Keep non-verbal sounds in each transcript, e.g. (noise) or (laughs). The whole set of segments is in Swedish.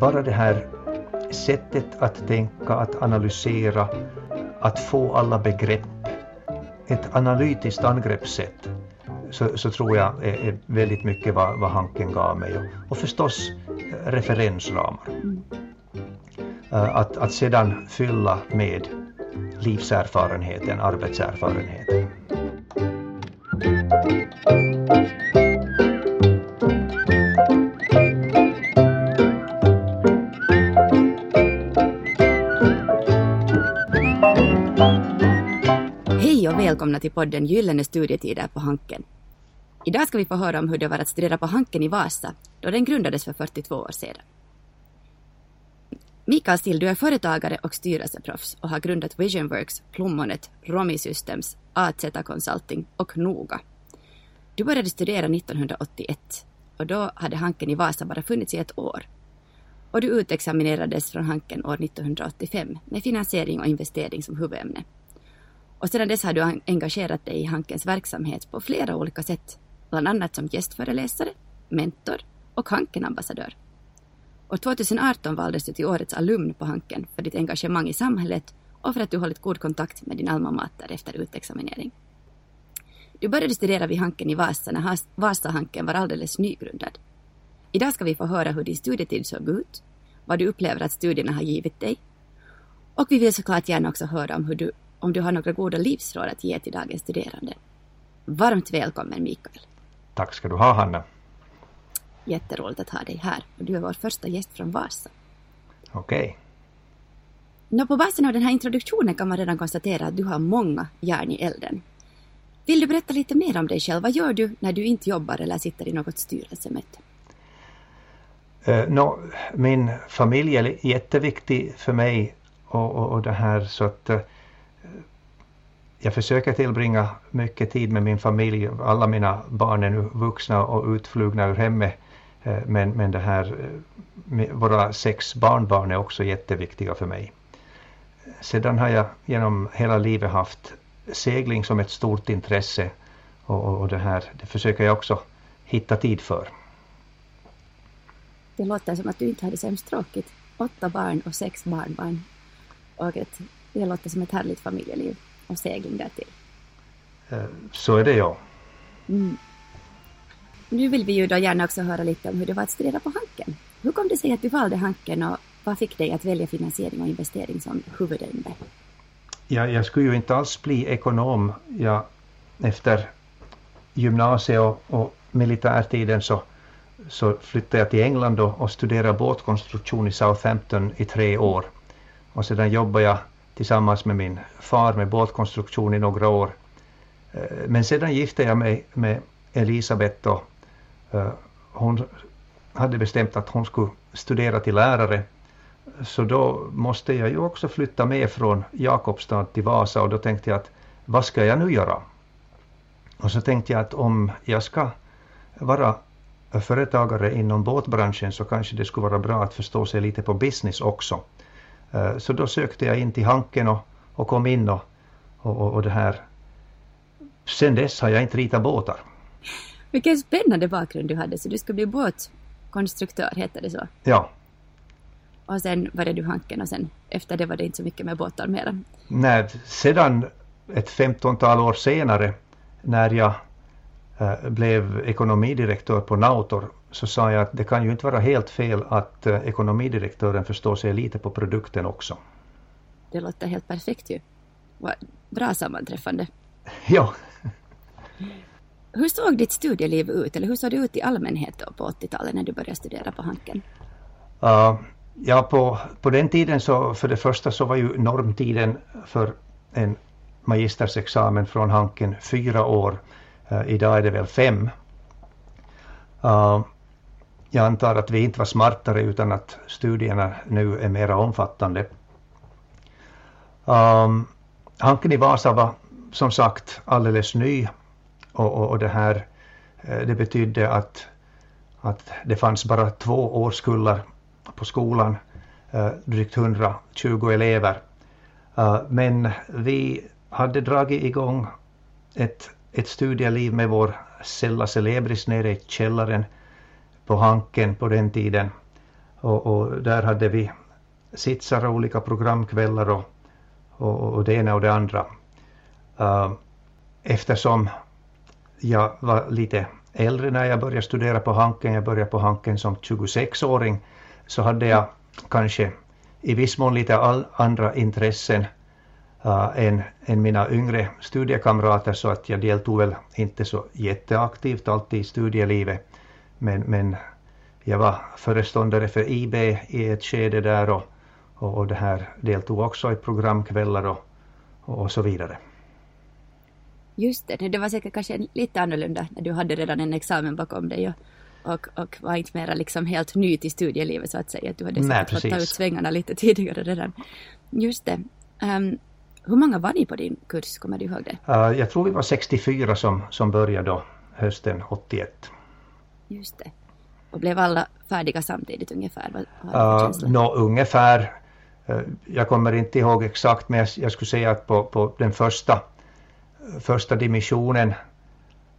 bara det här sättet att tänka, att analysera, att få alla begrepp, ett analytiskt angreppssätt, så, så tror jag är, är, väldigt mycket vad, vad Hanken gav mig. Och, och förstås eh, referensramar. Mm. Att, att sedan fylla med livserfarenheten, arbetserfarenheten. Till podden Gyllene studietider på Hanken. Idag ska vi få höra om hur det var att studera på Hanken i Vasa, då den grundades för 42 år sedan. Mikael Still, du är företagare och styrelseproffs och har grundat Visionworks, Plommonet, Romi Systems, AZ Consulting och Noga. Du började studera 1981 och då hade Hanken i Vasa bara funnits i ett år. Och du utexaminerades från Hanken år 1985 med finansiering och investering som huvudämne. Och sedan dess har du engagerat dig i Hankens verksamhet på flera olika sätt, bland annat som gästföreläsare, mentor och Hanken-ambassadör. År 2018 valdes du till årets alumn på Hanken för ditt engagemang i samhället och för att du hållit god kontakt med din alma mater efter utexaminering. Du började studera vid Hanken i Vasa när Vasa-Hanken var alldeles nygrundad. Idag ska vi få höra hur din studietid såg ut, vad du upplever att studierna har givit dig och vi vill såklart gärna också höra om hur du om du har några goda livsråd att ge till dagens studerande. Varmt välkommen Mikael. Tack ska du ha Hanna. Jätteroligt att ha dig här och du är vår första gäst från Vasa. Okej. Okay. på basen av den här introduktionen kan man redan konstatera att du har många järn i elden. Vill du berätta lite mer om dig själv? Vad gör du när du inte jobbar eller sitter i något styrelsemöte? Uh, no, min familj är jätteviktig för mig och, och, och det här så att uh, jag försöker tillbringa mycket tid med min familj. Alla mina barn är nu vuxna och utflugna ur hemmet. Eh, men, men det här, eh, våra sex barnbarn är också jätteviktiga för mig. Sedan har jag genom hela livet haft segling som ett stort intresse och, och det här det försöker jag också hitta tid för. Det låter som att du inte hade sämst tråkigt. Åtta barn och sex barnbarn. Och ett, det låter som ett härligt familjeliv och segling därtill. Eh, så är det ja. Mm. Nu vill vi ju då gärna också höra lite om hur det var att studera på Hanken. Hur kom det sig att du valde Hanken och vad fick dig att välja finansiering och investering som huvudämne? Ja, jag skulle ju inte alls bli ekonom. Jag, efter gymnasiet och, och militärtiden så, så flyttade jag till England och, och studerade båtkonstruktion i Southampton i tre år. Och sedan jobbade jag tillsammans med min far med båtkonstruktion i några år. Eh, men sedan gifte jag mig med Elisabeth och eh, hon hade bestämt att hon skulle studera till lärare. Så då måste jag ju också flytta med från Jakobstad till Vasa och då tänkte jag att vad ska jag nu göra? Och så tänkte jag att om jag ska vara företagare inom båtbranschen så kanske det skulle vara bra att förstå sig lite på business också. Eh, så då sökte jag in till Hanken och, och kom in och, och, och det här. Sen dess har jag inte ritat båtar. Vilken spännande bakgrund du hade, så du skulle bli båtkonstruktör, heter det så? Ja. Och sen började du Hanken och sen efter det var det inte så mycket med båtar mera? Nej, sedan ett femtontal år senare när jag äh, blev ekonomidirektör på Nautor så sa jag att det kan ju inte vara helt fel att eh, ekonomidirektören förstår sig lite på produkten också. Det låter helt perfekt ju. Bra sammanträffande. (laughs) Ja. Hur såg ditt studieliv ut, eller hur såg det ut i allmänhet då på 80-talet när du började studera på Hanken? Uh, ja, på, på den tiden så för det första så var ju normtiden för en magistersexamen från Hanken fyra år. Uh, idag är det väl fem. Uh, jag antar att vi inte var smartare utan att studierna nu är mera omfattande. Um, Hanken i Vasa var som sagt alldeles ny och, och, och det här eh, det betydde att, att det fanns bara två årskullar på skolan, eh, drygt 120 elever. Uh, men vi hade dragit igång ett, ett studieliv med vår Cella Celebris nere i källaren på Hanken på den tiden. Och, och där hade vi sitsar och olika programkvällar och, och, och det ena och det andra. Uh, eftersom jag var lite äldre när jag började studera på Hanken, jag började på Hanken som 26-åring, så hade jag kanske i viss mån lite all, andra intressen uh, än, än mina yngre studiekamrater så att jag deltog väl inte så jätteaktivt alltid i studielivet. Men, men jag var föreståndare för IB i ett skede där och, och, och det här deltog också i programkvällar och, och så vidare. Just det, det var säkert kanske lite annorlunda när du hade redan en examen bakom dig och, och, och var inte mera liksom helt ny till studielivet så att säga. Du hade Nej, fått ta ut svängarna lite (laughs) tidigare redan. Just det. Ehm, hur många var ni på din kurs, kommer du ihåg det? Uh, jag tror vi var 64 som, som började då hösten 81. Just det. Och blev alla färdiga samtidigt ungefär? Vad Uh, känsla? nå, ungefär. Uh, jag kommer inte ihåg exakt men jag, jag skulle säga att på, på den första, första dimensionen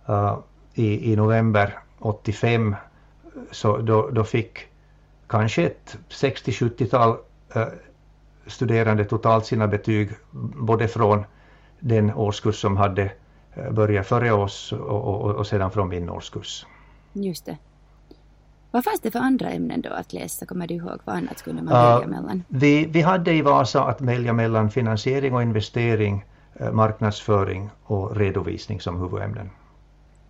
uh, i, i november 85 så då, då fick kanske ett 60-70-tal uh, studerande totalt sina betyg både från den årskurs som hade börjat före oss och, och, och sedan från min årskurs. Just det. Vad fanns det för andra ämnen då att läsa? Kommer du ihåg? Vad annat kunde man Ja. välja mellan? Vi, vi hade i Vasa att välja mellan finansiering och investering, eh, marknadsföring och redovisning som huvudämnen.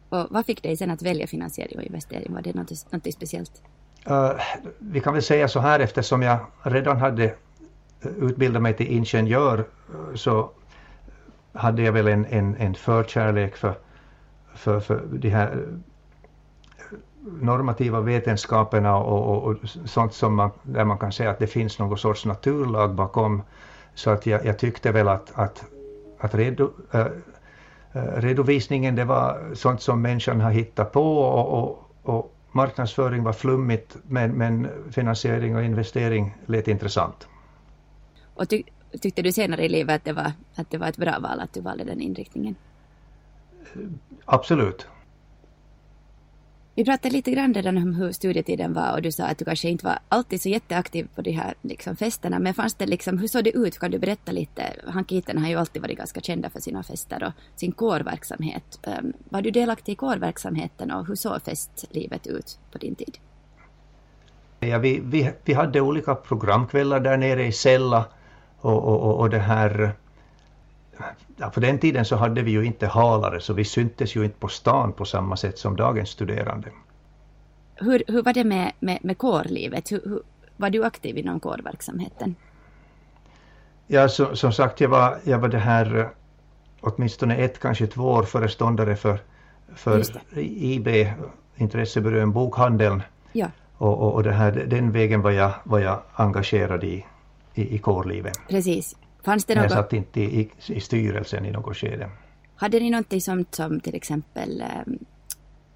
Och vad fick dig sen att välja finansiering och investering? Var det något, något speciellt? Eh, vi kan väl säga så här eftersom jag redan hade eh, utbildat mig till ingenjör så hade jag väl en, en, en förkärlek för, för, för de här normativa vetenskaperna och, och, och sånt som man, där man kan säga att det finns någon sorts naturlag bakom. Så att jag, jag tyckte väl att, att, att redo, äh, redovisningen det var sånt som människan har hittat på och, och, och marknadsföring var flummigt men, men finansiering och investering lät intressant. Och ty, tyckte du senare i livet att det, var, att det var ett bra val att du valde den inriktningen? Absolut. Vi pratade lite grann redan om hur studietiden var och du sa att du kanske inte var alltid så jätteaktiv på de här liksom, festerna. Men fanns det liksom, hur såg det ut? Kan du berätta lite? Hankiten har ju alltid varit ganska kända för sina fester och sin kårverksamhet. Um, var du delaktig i kårverksamheten och hur såg festlivet ut på din tid? Ja, vi, vi, vi hade olika programkvällar där nere i Sella och, och, och, och det här ja, på den tiden så hade vi ju inte halare så vi syntes ju inte på stan på samma sätt som dagens studerande. Hur, hur var det med, med, med kårlivet? Hur, hur, var du aktiv inom kårverksamheten? Ja, så, som sagt, jag var, jag var det här eh, åtminstone ett, kanske två år föreståndare för, för IB, intressebyrån Bokhandeln. Ja, Och, och, och det här, den vägen var jag, var jag engagerad i, i, i kårlivet. precis. Fanns det Men jag något, satt inte i, i, styrelsen i något skede. hade ni någonting som, som till exempel um,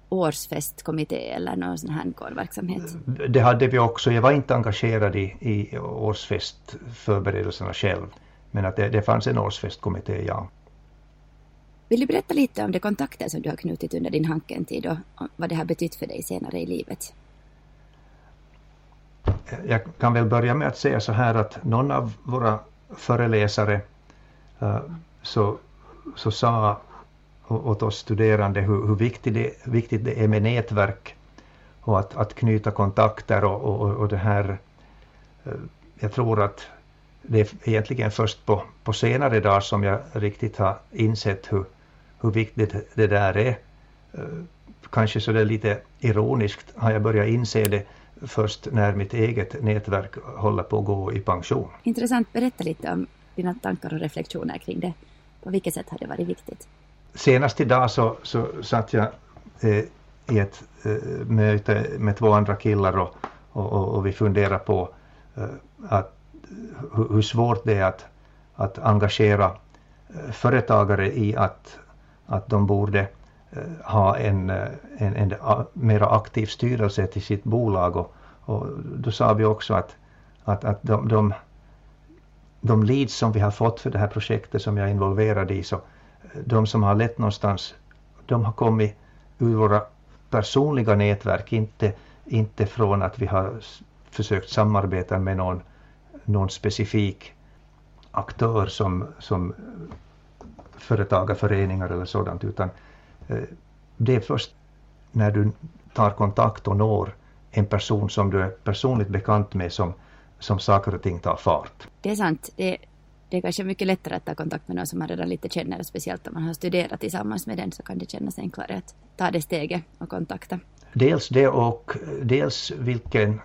årsfestkommitté eller någon sån här kårverksamhet? Det hade vi också. Jag var inte engagerad i, i årsfestförberedelserna själv. Men att det, det fanns en årsfestkommitté, ja. Vill du berätta lite om de kontakter som du har knutit under din Hanken-tid och vad det har betytt för dig senare i livet? Jag kan väl börja med att säga så här att någon av våra föreläsare eh, så, så sa åt oss studerande hur, hur viktigt, det, viktigt det är med nätverk och att, att knyta kontakter och, och, och det här. Eh, jag tror att det är egentligen först på, på senare dagar som jag riktigt har insett hur, hur viktigt det där är. Eh, kanske så det är lite ironiskt har jag börjat inse det först när mitt eget nätverk håller på att gå i pension. Intressant, berätta lite om dina tankar och reflektioner kring det. På vilket sätt har det varit viktigt? Senast idag så, så satt jag eh, i ett eh, möte med två andra killar och, och, och, vi funderade på eh, att, hur, hur svårt det är att, att engagera eh, företagare i att, att de borde Eh, ha en, eh, en, en mera aktiv styrelse till sitt bolag. Och, och då sa vi också att, att, att de, de, de leads som vi har fått för det här projektet som jag är involverad i så eh, de som har lett någonstans de har kommit ur våra personliga nätverk inte, inte från att vi har försökt samarbeta med någon, någon specifik aktör som, som företagarföreningar eller sådant utan det är först när du tar kontakt och når en person som du är personligt bekant med som, som saker och ting tar fart. Det är sant. Det, det är kanske mycket lättare att ta kontakt med någon som man redan lite känner, speciellt om man har studerat tillsammans med den så kan det kännas enklare att ta det steget och kontakta. Dels det och dels vilken,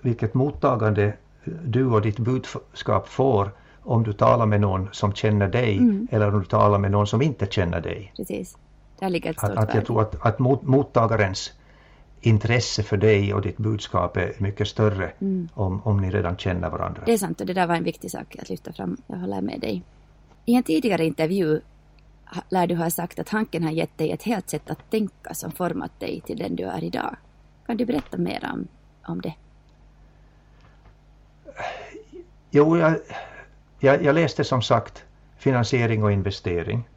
vilket mottagande du och ditt budskap får om du talar med någon som känner dig mm. eller om du talar med någon som inte känner dig. Precis. Där ligger ett stort att, att Jag tror att, att mot, mottagarens intresse för dig och ditt budskap är mycket större mm. om, om ni redan känner varandra. Det är sant och det där var en viktig sak att lyfta fram. Jag håller med dig. I en tidigare intervju lär du ha sagt att Hanken har gett dig ett helt sätt att tänka som format dig till den du är idag. Kan du berätta mer om, om det? Jo, jag, jag, jag läste som sagt finansiering och investering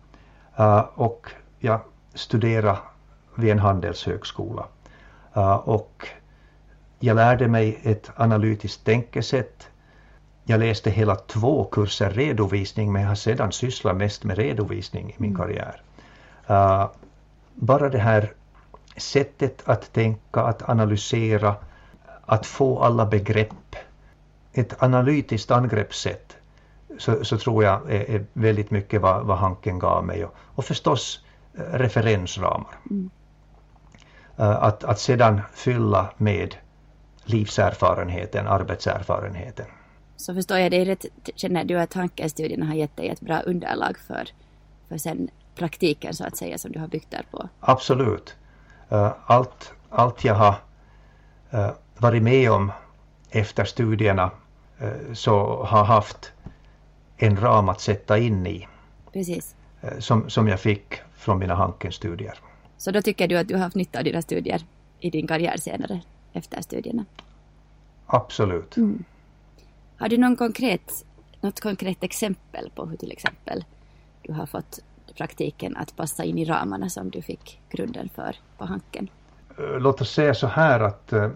uh, och jag studerade vid en handelshögskola. Uh, och jag lärde mig ett analytiskt tänkesätt. Jag läste hela två kurser redovisning men jag har sedan sysslat mest med redovisning i min mm. karriär. Uh, bara det här sättet att tänka, att analysera, att få alla begrepp, ett analytiskt angreppssätt så, så tror jag är, är, väldigt mycket vad, vad Hanken gav mig och, och förstås eh, referensramar. Mm. Uh, att, att sedan fylla med livserfarenheten, arbetserfarenheten. Så förstår jag dig rätt, känner du att Hankenstudierna har gett dig ett bra underlag för, för sen praktiken så att säga som du har byggt där på? Absolut. Uh, allt, allt jag har uh, varit med om efter studierna så har haft en ram att sätta in i. Precis. Eh, som, som jag fick från mina Hanken-studier. Så då tycker du att du har haft nytta av dina studier i din karriär senare, efter studierna? Absolut. Mm. Har du någon konkret, något konkret exempel på hur till exempel du har fått praktiken att passa in i ramarna som du fick grunden för på Hanken? Eh, låt oss säga så här att uh,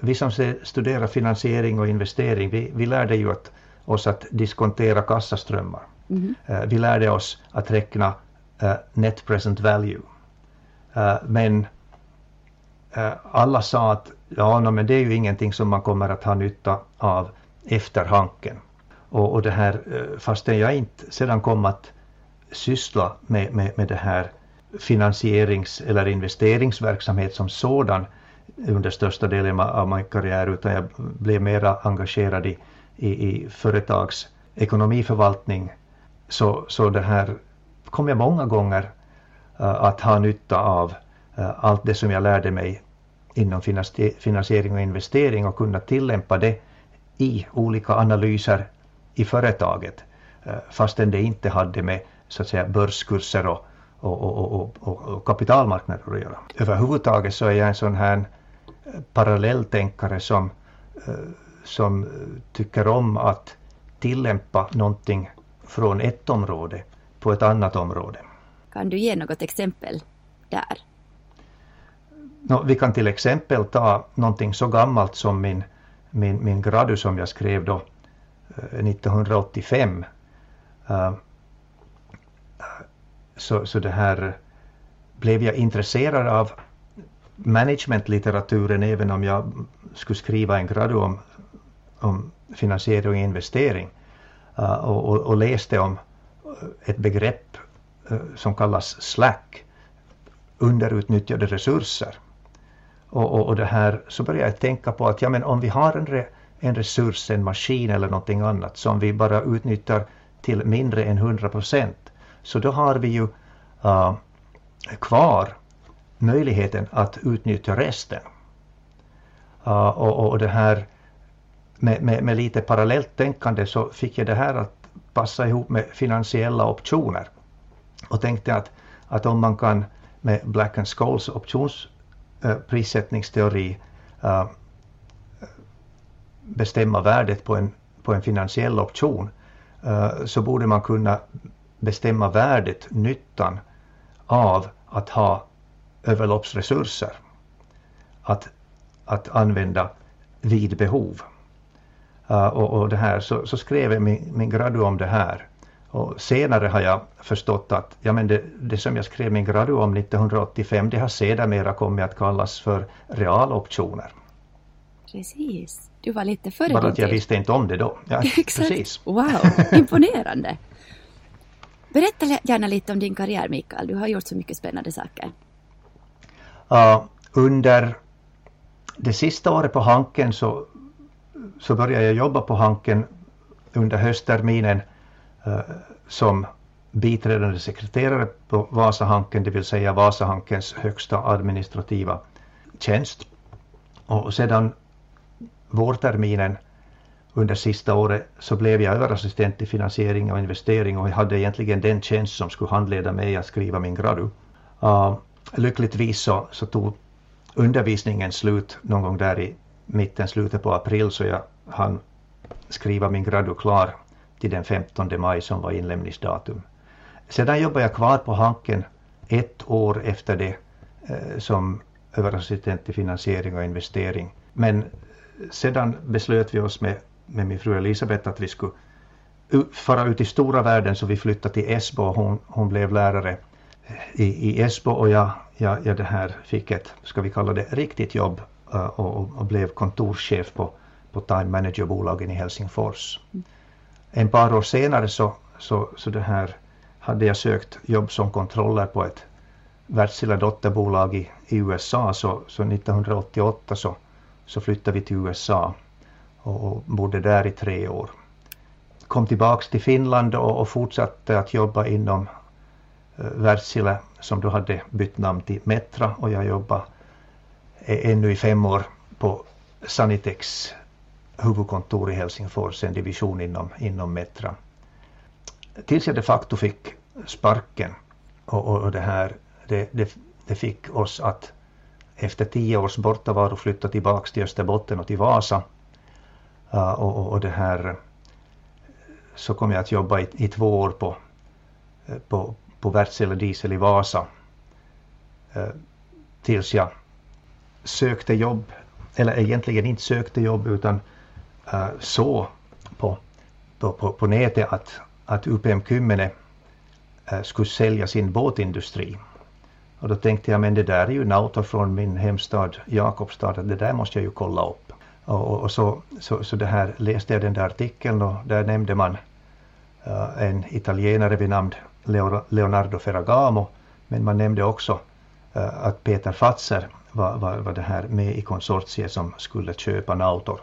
vi som studerar finansiering och investering, vi, vi lärde ju att oss att diskontera kassaströmmar. Mm. Vi lärde oss att räkna eh, net present value. Eh, men alla sa att ja, no, men det är ju ingenting som man kommer att ha nytta av efter Hanken. Och, och det här, fastän jag inte sedan kom att syssla med, med, med det här finansierings eller investeringsverksamhet som sådan under största delen av min karriär utan jag blev mera engagerad i i, i företags ekonomiförvaltning så, så det här kom jag många gånger uh, att ha nytta av uh, allt det som jag lärde mig inom finansiering och investering och kunna tillämpa det i olika analyser i företaget uh, fastän det inte hade med så att säga börskurser och, och, och, och, och kapitalmarknader att göra. Överhuvudtaget så är jag en sån här parallelltänkare som som tycker om att tillämpa någonting från ett område på ett annat område. Kan du ge något exempel där? No, vi kan till exempel ta någonting så gammalt som min, min, min gradu som jag skrev då 1985. Uh, eh, så, så det här blev jag intresserad av managementlitteraturen även om jag skulle skriva en gradu om om finansiering och investering Eh, och, och, och, läste om eh, ett begrepp eh, som kallas SLAC, underutnyttjade resurser. Och, och, och, det här, så började jag tänka på att ja, men om vi har en, re, en resurs, en maskin eller någonting annat som vi bara utnyttjar till mindre än 100 procent, så då har vi ju uh, kvar möjligheten att utnyttja resten. Uh, och, och det här med, med, med lite parallellt tänkande så fick jag det här att passa ihop med finansiella optioner. Och tänkte att, att om man kan med Black and Scholes optionsprissättningsteori eh, äh, eh, bestämma värdet på en, på en finansiell option äh, så borde man kunna bestämma värdet, nyttan av att ha överloppsresurser. Att, att använda vid behov. Uh, och, och, det här, så, så skrev jag min, min gradu om det här. Och senare har jag förstått att ja, men det, det som jag skrev min gradu om 1985 det har sedermera kommit att kallas för realoptioner. Precis. Du var lite före Bara att jag tid. visste inte om det då. Ja, (laughs) Exakt. Precis. Wow, imponerande. (laughs) Berätta gärna lite om din karriär Mikael. Du har gjort så mycket spännande saker. Uh, under det sista året på Hanken så, så började jag jobba på Hanken under höstterminen eh, som biträdande sekreterare på Vasahanken, det vill säga Vasahankens högsta administrativa tjänst. Och sedan vårterminen under sista året så blev jag överassistent i finansiering och investering och jag hade egentligen den tjänst som skulle handleda mig att skriva min gradu. Uh, lyckligtvis så, så tog undervisningen slut någon gång där i mitten, slutet på april så jag hann skriva min gradu klar till den 15 maj som var inlämningsdatum. Sedan jobbade jag kvar på Hanken ett år efter det eh, som överassistent i finansiering och investering. Men sedan beslöt vi oss med, med min fru Elisabeth att vi skulle fara ut i stora världen så vi flyttade till Esbo. Hon, hon blev lärare eh, i, i Esbo och jag, jag, jag det här fick ett, ska vi kalla det, riktigt jobb Eh, och, och, blev kontorschef på, på Time Manager-bolagen i Helsingfors. Mm. En par år senare så, så, så det här hade jag sökt jobb som kontroller på ett världsliga dotterbolag i, i USA så, så 1988 så, så flyttade vi till USA och, och bodde där i tre år. Kom tillbaks till Finland och, och fortsatte att jobba inom eh, Wärtsilä som då hade bytt namn till Metra och jag jobbade ännu i fem år på Sanitex huvudkontor i Helsingfors, en division inom, inom Metra. Tills jag de facto fick sparken och, och, och det här, det, det, det, fick oss att efter tio års bortavaro flytta tillbaka till Österbotten och till Vasa. Uh, och, och, det här så kom jag att jobba i, i två år på, eh, på, på Wärtsilä Diesel i Vasa. Uh, tills jag sökte jobb, eller egentligen inte sökte jobb utan uh, såg på, på, på, på nätet att, att UPM Kymmene uh, skulle sälja sin båtindustri. Och då tänkte jag, men det där är ju Nauta från min hemstad Jakobstad, att det där måste jag ju kolla upp. Och, och, och så, så, så det här läste jag den där artikeln och där nämnde man uh, en italienare vid namn Leonardo Ferragamo, men man nämnde också uh, att Peter Fatser var, var, var det här med i konsortiet som skulle köpa Nautor.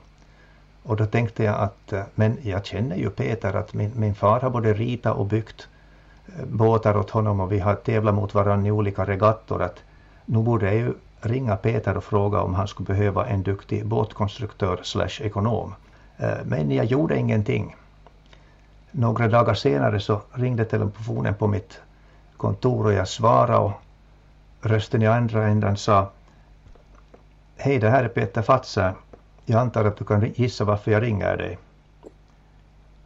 Och då tänkte jag att, eh, men jag känner ju Peter att min, min far har både ritat och byggt eh, båtar åt honom och vi har tävlat mot varandra i olika regattor att nu borde jag ju ringa Peter och fråga om han skulle behöva en duktig båtkonstruktör slash ekonom. Eh, men jag gjorde ingenting. Några dagar senare så ringde telefonen på mitt kontor och jag svarade och rösten i andra änden sa Hej, det här är Peter Fatser. Jag antar att du kan gissa varför jag ringer dig.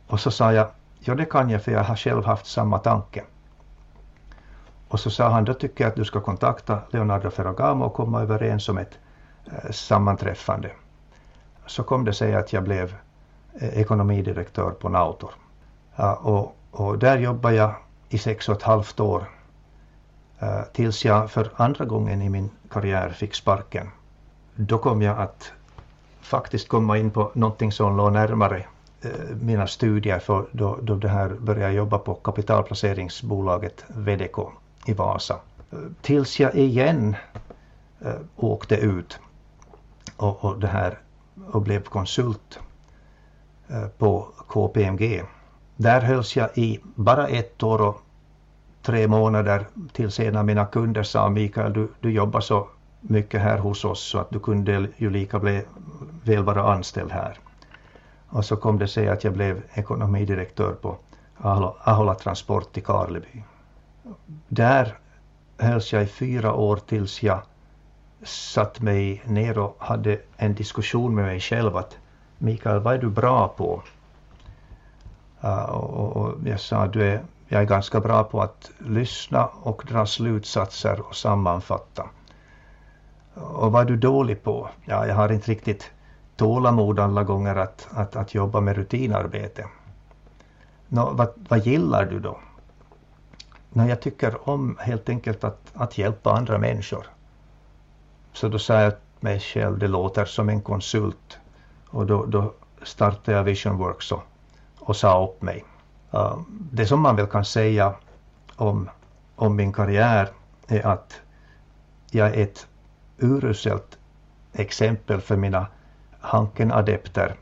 Och så sa jag Ja, det kan jag för jag har själv haft samma tanke. Och så sa han, då tycker jag att du ska kontakta Leonardo Ferragamo och komma överens om ett eh, sammanträffande. Så kom det sig att jag blev eh, ekonomidirektör på Nautor. Ja, och, och, där jobbade jag i sex och ett halvt år eh, tills jag för andra gången i min karriär fick sparken. Då kom jag att faktiskt komma in på någonting som låg närmare eh, mina studier för då, då det här började jag jobba på kapitalplaceringsbolaget VDK i Vasa. Eh, tills jag igen eh, åkte ut och, och, det här, och blev konsult på KPMG. Där hölls jag i bara ett år och tre månader tills en av mina kunder sa Mikael du, du jobbar så mycket här hos oss så att du kunde ju lika bli, väl vara anställd här. Och så kom det sig att jag blev ekonomidirektör på Ahola, Ahola Transport i Karleby. Där hölls jag i fyra år tills jag satt mig ner och hade en diskussion med mig själv att Mikael, vad är du bra på? Uh, och, och, jag sa, du är, jag är ganska bra på att lyssna och dra slutsatser och sammanfatta. Och vad är du dålig på? Ja, jag har inte riktigt tålamod alla gånger att, att, att jobba med rutinarbete. Nå, vad, vad gillar du då? Nå, jag tycker om helt enkelt att, att hjälpa andra människor. Så då sa jag till mig själv, det låter som en konsult. Och då, då startade jag Visionworks och, och sa upp mig. Uh, det som man väl kan säga om, om min karriär är att jag är ett uruselt exempel för mina Hanken-adepter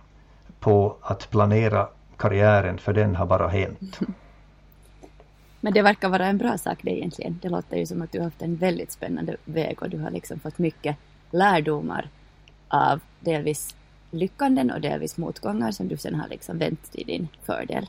på att planera karriären, för den har bara hänt. (laughs) Men det verkar vara en bra sak det egentligen. Det låter ju som att du har haft en väldigt spännande väg och du har liksom fått mycket lärdomar av delvis lyckanden och delvis motgångar som du sen har liksom vänt till din fördel.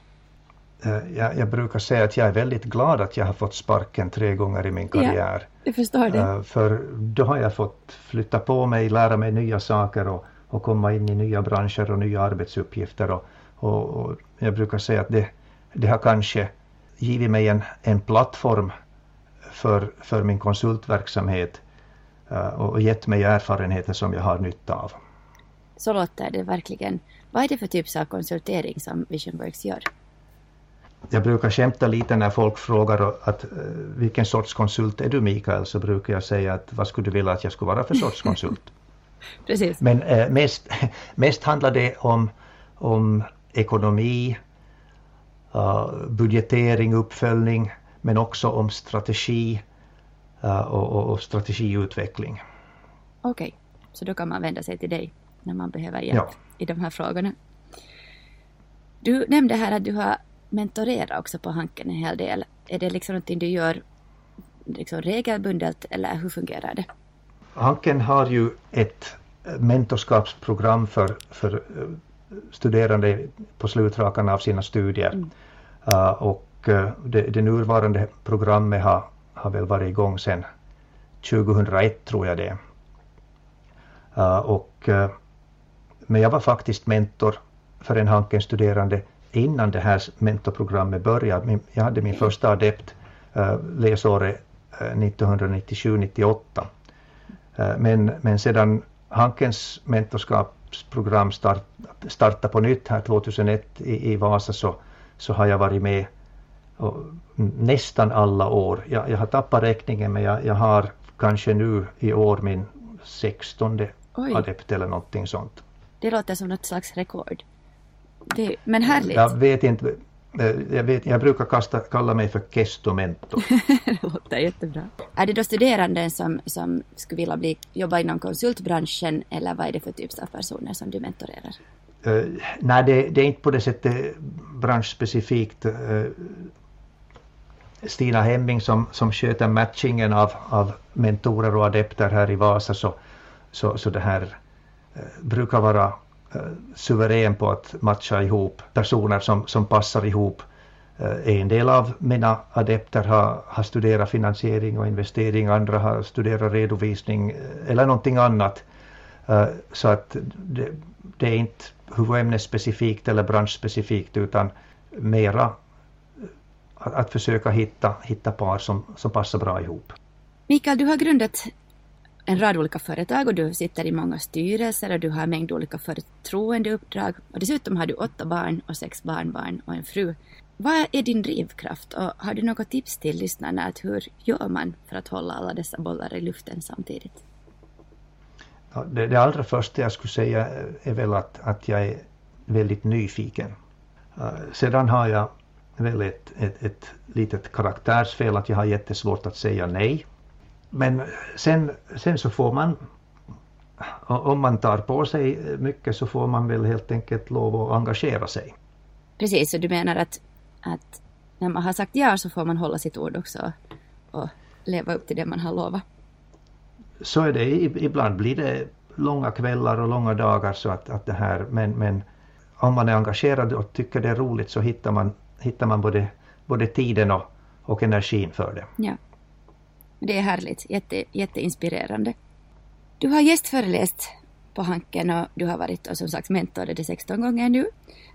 Eh, jag, jag, brukar säga att jag är väldigt glad att jag har fått sparken tre gånger i min karriär. Ja, jag förstår det. Uh, för då har jag fått flytta på mig, lära mig nya saker och, och komma in i nya branscher och nya arbetsuppgifter. Och, och, och jag brukar säga att det, det har kanske givit mig en, en plattform för, för min konsultverksamhet uh, och gett mig erfarenheter som jag har nytta av. Så låter det verkligen. Vad är det för typ av konsultering som Visionworks gör? Jag brukar skämta lite när folk frågar att, uh, vilken sorts konsult är du Mikael, så brukar jag säga att vad skulle du vilja att jag skulle vara för sorts (laughs) konsult? Precis. Men uh, mest, (laughs) mest handlar det om, om ekonomi, uh, budgetering, uppföljning, men också om strategi uh, och, och, och, strategiutveckling. Okej, okay. så då kan man vända sig till dig när man behöver hjälp ja. i de här frågorna. Du nämnde här att du har mentorerat också på Hanken en hel del. Är det liksom någonting du gör liksom regelbundet eller hur fungerar det? Hanken har ju ett mentorskapsprogram för, för eh, studerande på slutrakan av sina studier. Mm. Uh, och uh, det, det nuvarande programmet har, har väl varit igång sedan 2001 tror jag det uh, och, Men jag var faktiskt mentor för en Hanken-studerande innan det här mentorprogrammet började. Jag hade min första adept läsåret 1997-98. Men, men sedan Hankens mentorskap program start, starta på nytt här 2001 i, i Vasa så, så har jag varit med och, nästan alla år. Jag, jag har tappat räkningen men jag, jag har kanske nu i år min sextonde adept eller någonting sånt. Det låter som något slags rekord. Det, men härligt. Jag vet inte Eh, jag, vet, jag brukar kasta, kalla mig för kestomento. (laughs) det låter jättebra. Är det då studerande som, som skulle vilja bli, jobba inom konsultbranschen eller vad är det för typ av personer som du mentorerar? Uh, nej, det, det, är inte på det sättet branschspecifikt. Uh, Stina Hemming som, som sköter matchingen av, av mentorer och adepter här i Vasa så, så, så det här uh, brukar vara Eh, suverän på att matcha ihop personer som, som passar ihop. Eh, en del av mina adepter har, har studerat finansiering och investering, andra har studerat redovisning eh, eller någonting annat. Så att det, det är inte huvudämnesspecifikt eller branschspecifikt utan mera att, att försöka hitta, hitta par som, som passar bra ihop. Mikael, du har grundat en rad olika företag och du sitter i många styrelser och du har en mängd olika förtroendeuppdrag och dessutom har du åtta barn och sex barnbarn och en fru. Vad är din drivkraft och har du något tips till lyssnarna att hur gör man för att hålla alla dessa bollar i luften samtidigt? Ja, det, det allra första jag skulle säga är väl att, att jag är väldigt nyfiken. Uh, sedan har jag väl ett, ett, ett litet karaktärsfel att jag har jättesvårt att säga nej men sen, sen så får man, om man tar på sig mycket så får man väl helt enkelt lov att engagera sig. Precis, så du menar att, att när man har sagt ja så får man hålla sitt ord också och leva upp till det man har lovat? Så är det. Ibland blir det långa kvällar och långa dagar så att, att det här, men, men om man är engagerad och tycker det är roligt så hittar man, hittar man både, både tiden och, och energin för det. Ja. Det är härligt, jätte, jätteinspirerande. Du har gästföreläst på Hanken och du har varit och som sagt mentor det 16 gånger nu.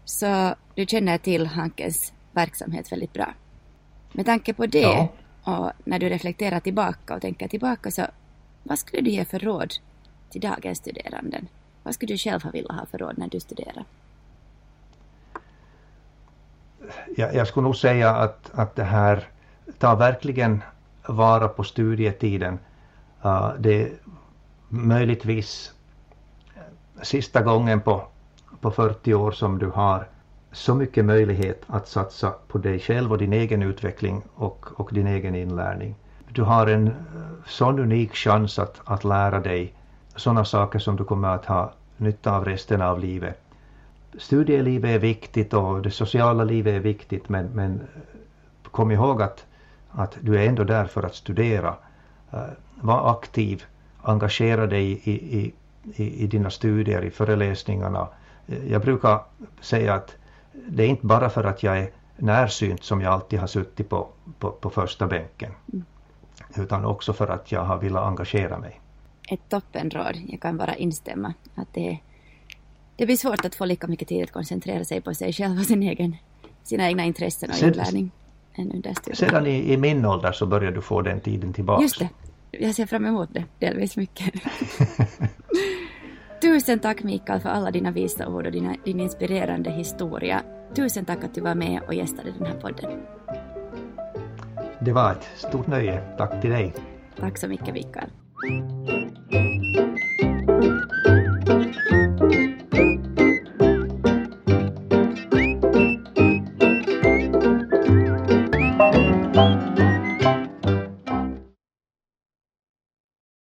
Så du känner till Hankens verksamhet väldigt bra. Med tanke på det ja. och när du reflekterar tillbaka och tänker tillbaka så vad skulle du ge för råd till dagens studeranden? Vad skulle du själv ha velat ha för råd när du studerar? Jag, jag skulle nog säga att, att det här tar verkligen vara på studietiden. Uh, det är möjligtvis eh, sista gången på, på 40 år som du har så mycket möjlighet att satsa på dig själv och din egen utveckling och, och din egen inlärning. Du har en eh, sån unik chans att, att lära dig sådana saker som du kommer att ha nytta av resten av livet. Studielivet är viktigt och det sociala livet är viktigt men, men kom ihåg att, att du är ändå där för att studera. Uh, var aktiv, engagera dig i, i, i, i dina studier, i föreläsningarna. Jag brukar säga att det är inte bara för att jag är närsynt som jag alltid har suttit på, på, på första bänken. Mm. Utan också för att jag har velat engagera mig. Ett toppenråd, jag kan bara instämma. Att det, det blir svårt att få lika mycket tid att koncentrera sig på sig själv och sin egen, sina egna intressen och inlärning. Än under Sedan i, i, min ålder så börjar du få den tiden tillbaka. Just det. Jag ser fram emot det delvis mycket. (laughs) Tusen tack Mikael för alla dina visa ord och dina, din inspirerande historia. Tusen tack att du var med och gästade den här podden. Det var ett stort nöje. Tack till dig. Tack så mycket Mikael.